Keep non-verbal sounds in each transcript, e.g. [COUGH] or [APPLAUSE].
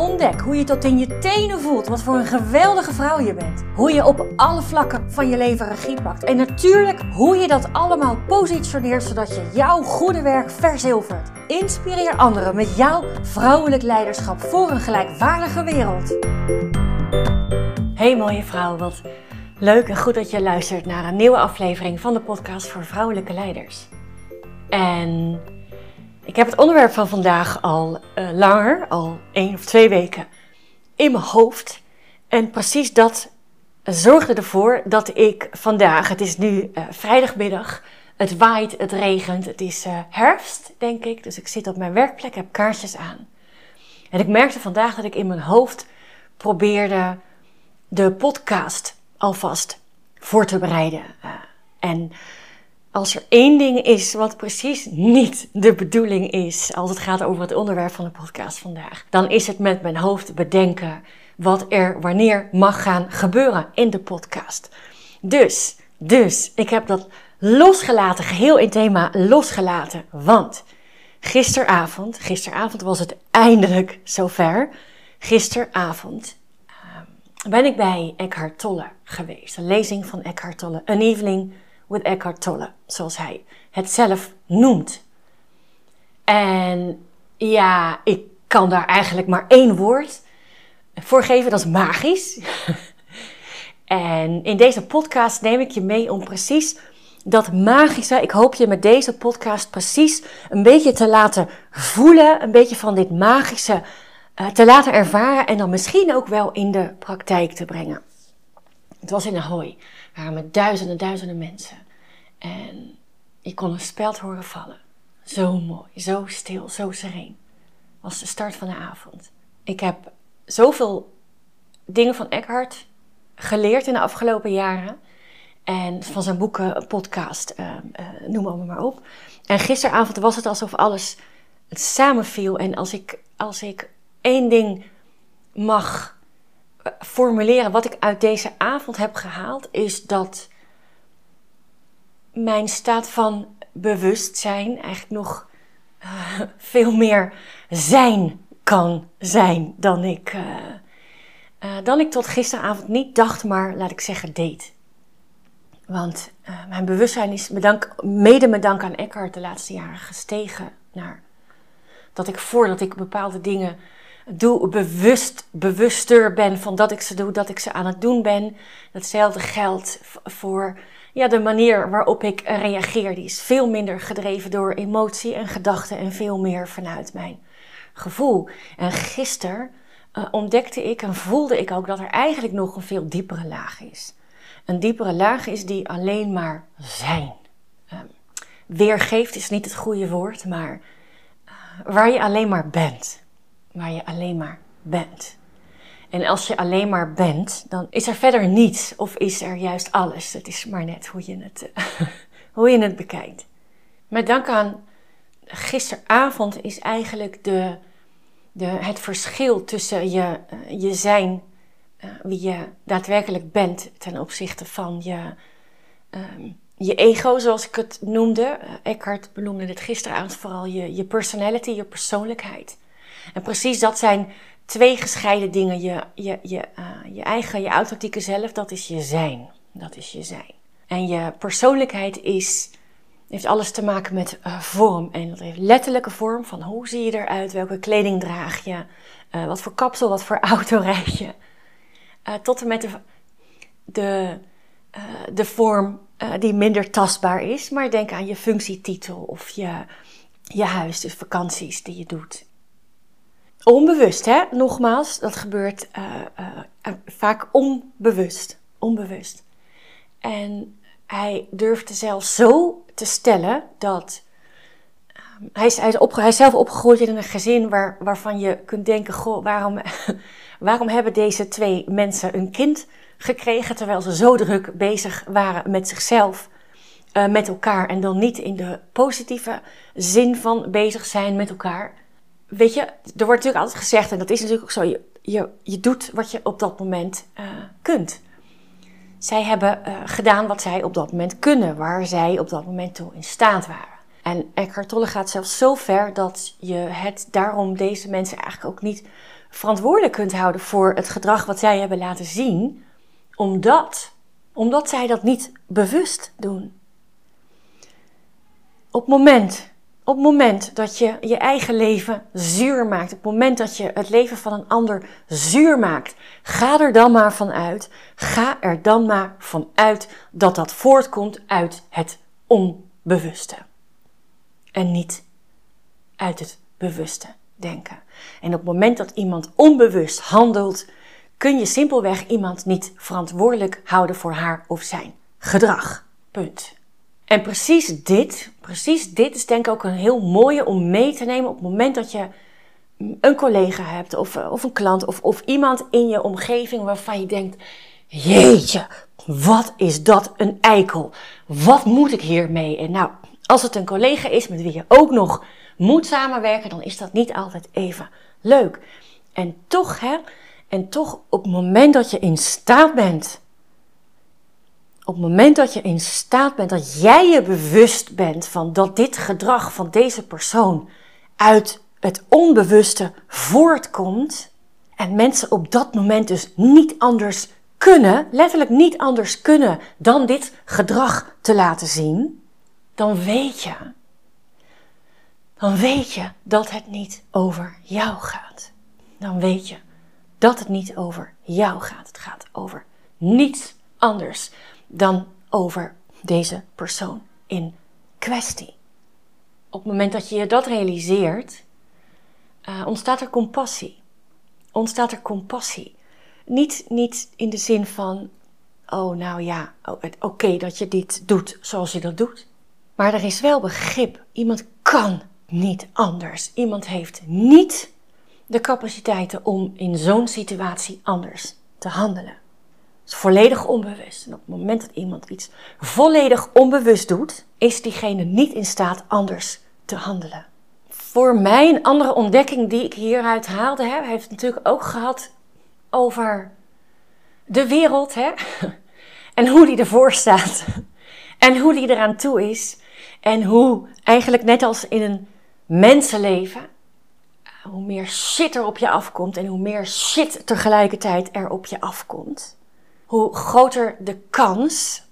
Ontdek hoe je tot in je tenen voelt wat voor een geweldige vrouw je bent. Hoe je op alle vlakken van je leven regie pakt. En natuurlijk hoe je dat allemaal positioneert zodat je jouw goede werk verzilvert. Inspireer anderen met jouw vrouwelijk leiderschap voor een gelijkwaardige wereld. Hey mooie vrouw, wat leuk en goed dat je luistert naar een nieuwe aflevering van de podcast voor vrouwelijke leiders. En ik heb het onderwerp van vandaag al uh, langer, al één of twee weken, in mijn hoofd. En precies dat zorgde ervoor dat ik vandaag, het is nu uh, vrijdagmiddag, het waait, het regent, het is uh, herfst, denk ik. Dus ik zit op mijn werkplek, heb kaarsjes aan. En ik merkte vandaag dat ik in mijn hoofd probeerde de podcast alvast voor te bereiden. en als er één ding is wat precies niet de bedoeling is als het gaat over het onderwerp van de podcast vandaag, dan is het met mijn hoofd bedenken wat er wanneer mag gaan gebeuren in de podcast. Dus, dus, ik heb dat losgelaten, geheel in thema losgelaten, want gisteravond, gisteravond was het eindelijk zover. Gisteravond uh, ben ik bij Eckhart Tolle geweest, een lezing van Eckhart Tolle, een evening with Eckhart Tolle, zoals hij het zelf noemt. En ja, ik kan daar eigenlijk maar één woord voor geven, dat is magisch. [LAUGHS] en in deze podcast neem ik je mee om precies dat magische, ik hoop je met deze podcast precies een beetje te laten voelen, een beetje van dit magische uh, te laten ervaren en dan misschien ook wel in de praktijk te brengen. Het was in Ahoy waren met duizenden, duizenden mensen. En ik kon een speld horen vallen. Zo mooi, zo stil, zo sereen. Was de start van de avond. Ik heb zoveel dingen van Eckhart geleerd in de afgelopen jaren. En van zijn boeken, podcast, uh, uh, noem maar, maar op. En gisteravond was het alsof alles samenviel. En als ik, als ik één ding mag formuleren wat ik uit deze avond heb gehaald, is dat mijn staat van bewustzijn eigenlijk nog uh, veel meer zijn kan zijn dan ik, uh, uh, dan ik tot gisteravond niet dacht, maar laat ik zeggen deed. Want mijn bewustzijn is bedank, mede met dank aan Eckhart de laatste jaren gestegen naar dat ik voordat ik bepaalde dingen doe, bewust, bewuster ben van dat ik ze doe, dat ik ze aan het doen ben. Datzelfde geldt voor ja, de manier waarop ik reageer. Die is veel minder gedreven door emotie en gedachten en veel meer vanuit mijn gevoel. En gisteren uh, ontdekte ik en voelde ik ook dat er eigenlijk nog een veel diepere laag is. Een diepere laag is die alleen maar zijn. Uh, weergeeft is niet het goede woord, maar uh, waar je alleen maar bent waar je alleen maar bent. En als je alleen maar bent, dan is er verder niets of is er juist alles. Het is maar net hoe je het, [LAUGHS] hoe je het bekijkt. Met dank aan gisteravond is eigenlijk de, de, het verschil tussen je, eh, je zijn, uh, wie je daadwerkelijk bent, ten opzichte van je, um, je ego, zoals ik het noemde. Uh, Eckhart benoemde dit gisteravond vooral je, je personality, je persoonlijkheid. En precies dat zijn twee gescheiden dingen. Je, je, je, uh, je eigen, je authentieke zelf, dat is je zijn. Dat is je zijn. En je persoonlijkheid is, heeft alles te maken met uh, vorm. En dat heeft letterlijke vorm van hoe zie je eruit, welke kleding draag je, uh, wat voor kapsel, wat voor [LAUGHS] auto rijd je. tot en met de, de, de vorm die minder tastbaar is. Maar denk aan je functietitel of je, je huis, dus vakanties die je doet. Onbewust, hè? Nogmaals, dat gebeurt uh, uh, vaak onbewust. Onbewust. En hij durfde zelfs zo te stellen dat. Um, hij, is, hij, is hij is zelf opgegroeid in een gezin waar, waarvan je kunt denken: goh, waarom, [LAUGHS] waarom hebben deze twee mensen een kind gekregen terwijl ze zo druk bezig waren met zichzelf uh, met elkaar en dan niet in de positieve zin van bezig zijn met elkaar. Weet je, er wordt natuurlijk altijd gezegd, en dat is natuurlijk ook zo, je, je, je doet wat je op dat moment uh, kunt. Zij hebben uh, gedaan wat zij op dat moment kunnen, waar zij op dat moment toe in staat waren. En Eckhart Tolle gaat zelfs zo ver dat je het daarom deze mensen eigenlijk ook niet verantwoordelijk kunt houden voor het gedrag wat zij hebben laten zien, omdat, omdat zij dat niet bewust doen. Op het moment, op het moment dat je je eigen leven zuur maakt, op het moment dat je het leven van een ander zuur maakt, ga er dan maar van uit, ga er dan maar van uit dat dat voortkomt uit het onbewuste en niet uit het bewuste denken. En op het moment dat iemand onbewust handelt, kun je simpelweg iemand niet verantwoordelijk houden voor haar of zijn gedrag. Punt. En precies dit, precies dit is denk ik ook een heel mooie om mee te nemen op het moment dat je een collega hebt of, of een klant of, of iemand in je omgeving waarvan je denkt, jeetje, wat is dat een eikel? Wat moet ik hiermee? En nou, als het een collega is met wie je ook nog moet samenwerken, dan is dat niet altijd even leuk. En toch, hè, en toch op het moment dat je in staat bent, op het moment dat je in staat bent, dat jij je bewust bent van dat dit gedrag van deze persoon uit het onbewuste voortkomt, en mensen op dat moment dus niet anders kunnen, letterlijk niet anders kunnen dan dit gedrag te laten zien, dan weet je, dan weet je dat het niet over jou gaat. Dan weet je dat het niet over jou gaat. Het gaat over niets anders dan over deze persoon in kwestie. Op het moment dat je je dat realiseert, uh, ontstaat er compassie. Ontstaat er compassie. Niet, niet in de zin van, oh nou ja, oh, oké dat je dit doet zoals je dat doet. Maar er is wel begrip. Iemand kan niet anders. Iemand heeft niet de capaciteiten om in zo'n situatie anders te handelen. Volledig onbewust. En op het moment dat iemand iets volledig onbewust doet, is diegene niet in staat anders te handelen. Voor mij een andere ontdekking die ik hieruit haalde, hè, heeft het natuurlijk ook gehad over de wereld hè, [LAUGHS] en hoe die ervoor staat [LAUGHS] en hoe die eraan toe is en hoe eigenlijk net als in een mensenleven, hoe meer shit er op je afkomt en hoe meer shit tegelijkertijd er op je afkomt, hoe groter de kans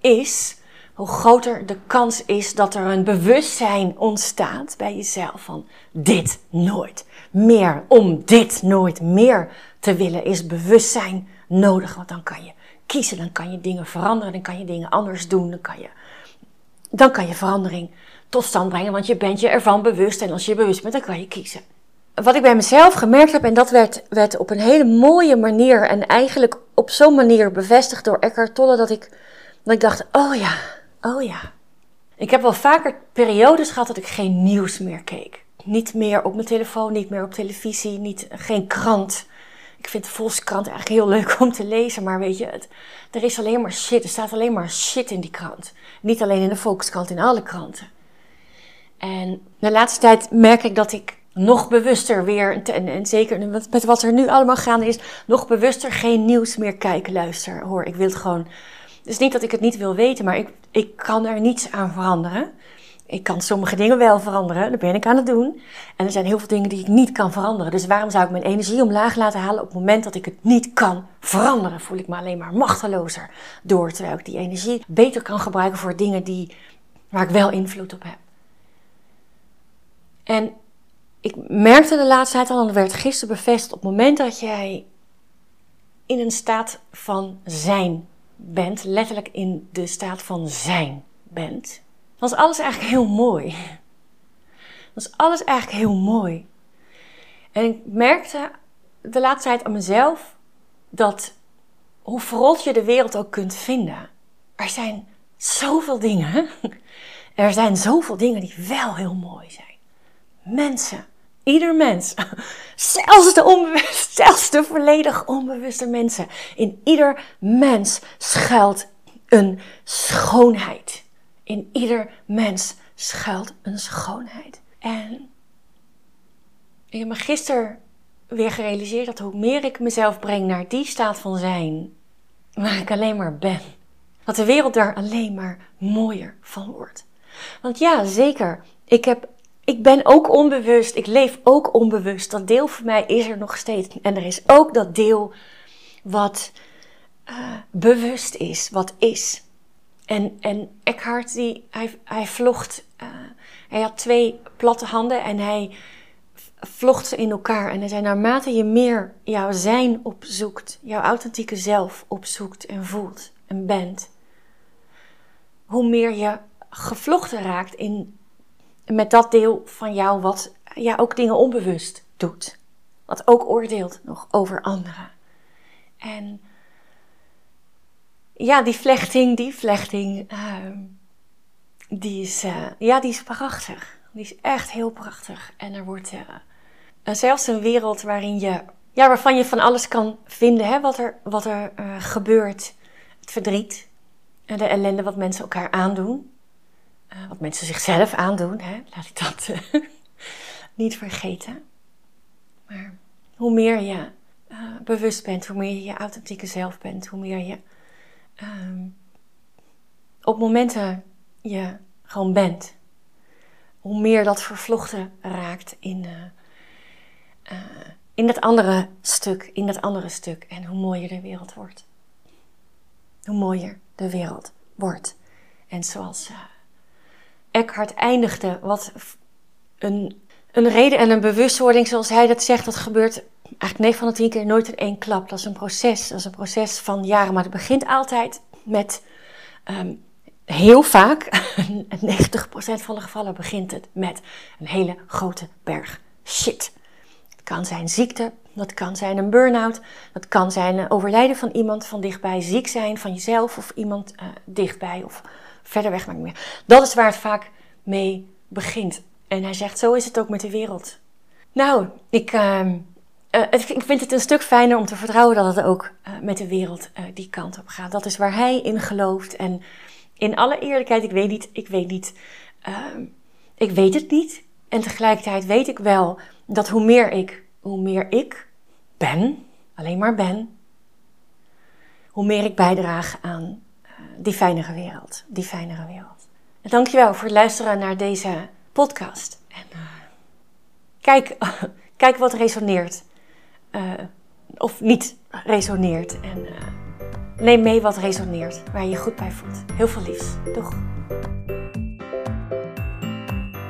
is, hoe groter de kans is dat er een bewustzijn ontstaat bij jezelf van dit nooit meer. Om dit nooit meer te willen is bewustzijn nodig, want dan kan je kiezen, dan kan je dingen veranderen, dan kan je dingen anders doen, dan kan je, dan kan je verandering tot stand brengen, want je bent je ervan bewust en als je bewust bent, dan kan je kiezen. Wat ik bij mezelf gemerkt heb, en dat werd, werd op een hele mooie manier en eigenlijk op zo'n manier bevestigd door Eckhart Tolle, dat ik, dat ik dacht, oh ja, oh ja. Ik heb wel vaker periodes gehad dat ik geen nieuws meer keek. Niet meer op mijn telefoon, niet meer op televisie, niet, geen krant. Ik vind de Volkskrant eigenlijk heel [LAUGHS] leuk om te lezen, maar weet je, het, er is alleen maar shit. Er staat alleen maar shit in die krant. Niet alleen in de Volkskrant, in alle kranten. En de laatste tijd merk ik dat ik nog bewuster weer, en, zeker met wat er nu allemaal gaande is, nog bewuster geen nieuws meer kijken, luister, hoor. Ik wil het gewoon. Het is niet dat ik het niet wil weten, maar ik, ik kan er niets aan veranderen. Ik kan sommige dingen wel veranderen, dat ben ik aan het doen. En er zijn heel veel dingen die ik niet kan veranderen. Dus waarom zou ik mijn energie omlaag laten halen op het moment dat ik het niet kan veranderen? Voel ik me alleen maar machtelozer door, terwijl ik die energie beter kan gebruiken voor dingen die, waar ik wel invloed op heb. En ik merkte de laatste tijd al, en dat werd gisteren bevestigd, op het moment dat jij in een staat van zijn bent, letterlijk in de staat van zijn bent, is alles eigenlijk heel mooi. Dan is alles eigenlijk heel mooi. En ik merkte de laatste tijd aan mezelf dat hoe verrot je de wereld ook kunt vinden, er zijn zoveel dingen. Er zijn zoveel dingen die wel heel mooi zijn mensen. Ieder mens, zelfs de, onbewust, zelfs de volledig onbewuste mensen, in ieder mens schuilt een schoonheid. In ieder mens schuilt een schoonheid. En ik heb me gisteren weer gerealiseerd dat hoe meer ik mezelf breng naar die staat van zijn, waar ik alleen maar ben, dat de wereld daar alleen maar mooier van wordt. Want ja, zeker, ik, heb, ik ben ook onbewust, ik leef ook onbewust. Dat deel van mij is er nog steeds. En er is ook dat deel wat uh, bewust is, wat is. En, en Eckhart, die, hij, hij vlocht, uh, hij had twee platte handen en hij vlocht ze in elkaar. En hij zei, naarmate je meer jouw zijn opzoekt, jouw authentieke zelf opzoekt en voelt en bent, hoe meer je gevlochten raakt in, met dat deel van jou wat ja, ook dingen onbewust doet. Wat ook oordeelt nog over anderen. En ja, die vlechting, die vlechting, uh, die, is, uh, ja, die is prachtig. Die is echt heel prachtig. En er wordt uh, zelfs een wereld waarin je, ja, waarvan je van alles kan vinden, hè, wat er, wat er uh, gebeurt. Het verdriet, en de ellende wat mensen elkaar aandoen. Wat mensen zichzelf aandoen, hè. laat ik dat [LAUGHS] niet vergeten. Maar hoe meer je bewust bent, hoe meer je je authentieke zelf bent, hoe meer je um, op momenten je gewoon bent, hoe meer dat vervlochten raakt in, in dat andere stuk, in dat andere stuk. En hoe mooier de wereld wordt. Hoe mooier de wereld wordt. En zoals Eckhart eindigde, wat een, een reden en een bewustwording, zoals hij dat zegt, dat gebeurt eigenlijk 9 van de 10 keer nooit in één klap. Dat is een proces. Dat is een proces van jaren. Maar het begint altijd met um, heel vaak, [LAUGHS] 90% van de gevallen begint het met een hele grote berg shit. Het kan zijn ziekte, dat kan zijn een burn-out, dat kan zijn overlijden van iemand van dichtbij, ziek zijn van jezelf of iemand uh, dichtbij of verder weg, maar niet meer. Dat is waar het vaak mee begint. En hij zegt, zo is het ook met de wereld. Nou, ik, uh, uh, ik vind het een stuk fijner om te vertrouwen dat het ook uh, met de wereld uh, die kant op gaat. Dat is waar hij in gelooft. En in alle eerlijkheid, ik weet niet, ik weet niet, ehm, ik weet het niet. En tegelijkertijd weet ik wel dat hoe meer ik, hoe meer ik ben, alleen maar ben, hoe meer ik bijdraag aan die fijnere wereld, die fijnere wereld. Dankjewel voor het luisteren naar deze podcast. En kijk, [LAUGHS] kijk wat resoneert uh, of niet resoneert. En uh, neem mee wat resoneert, waar je je goed bij voelt. Heel veel liefs. Doeg!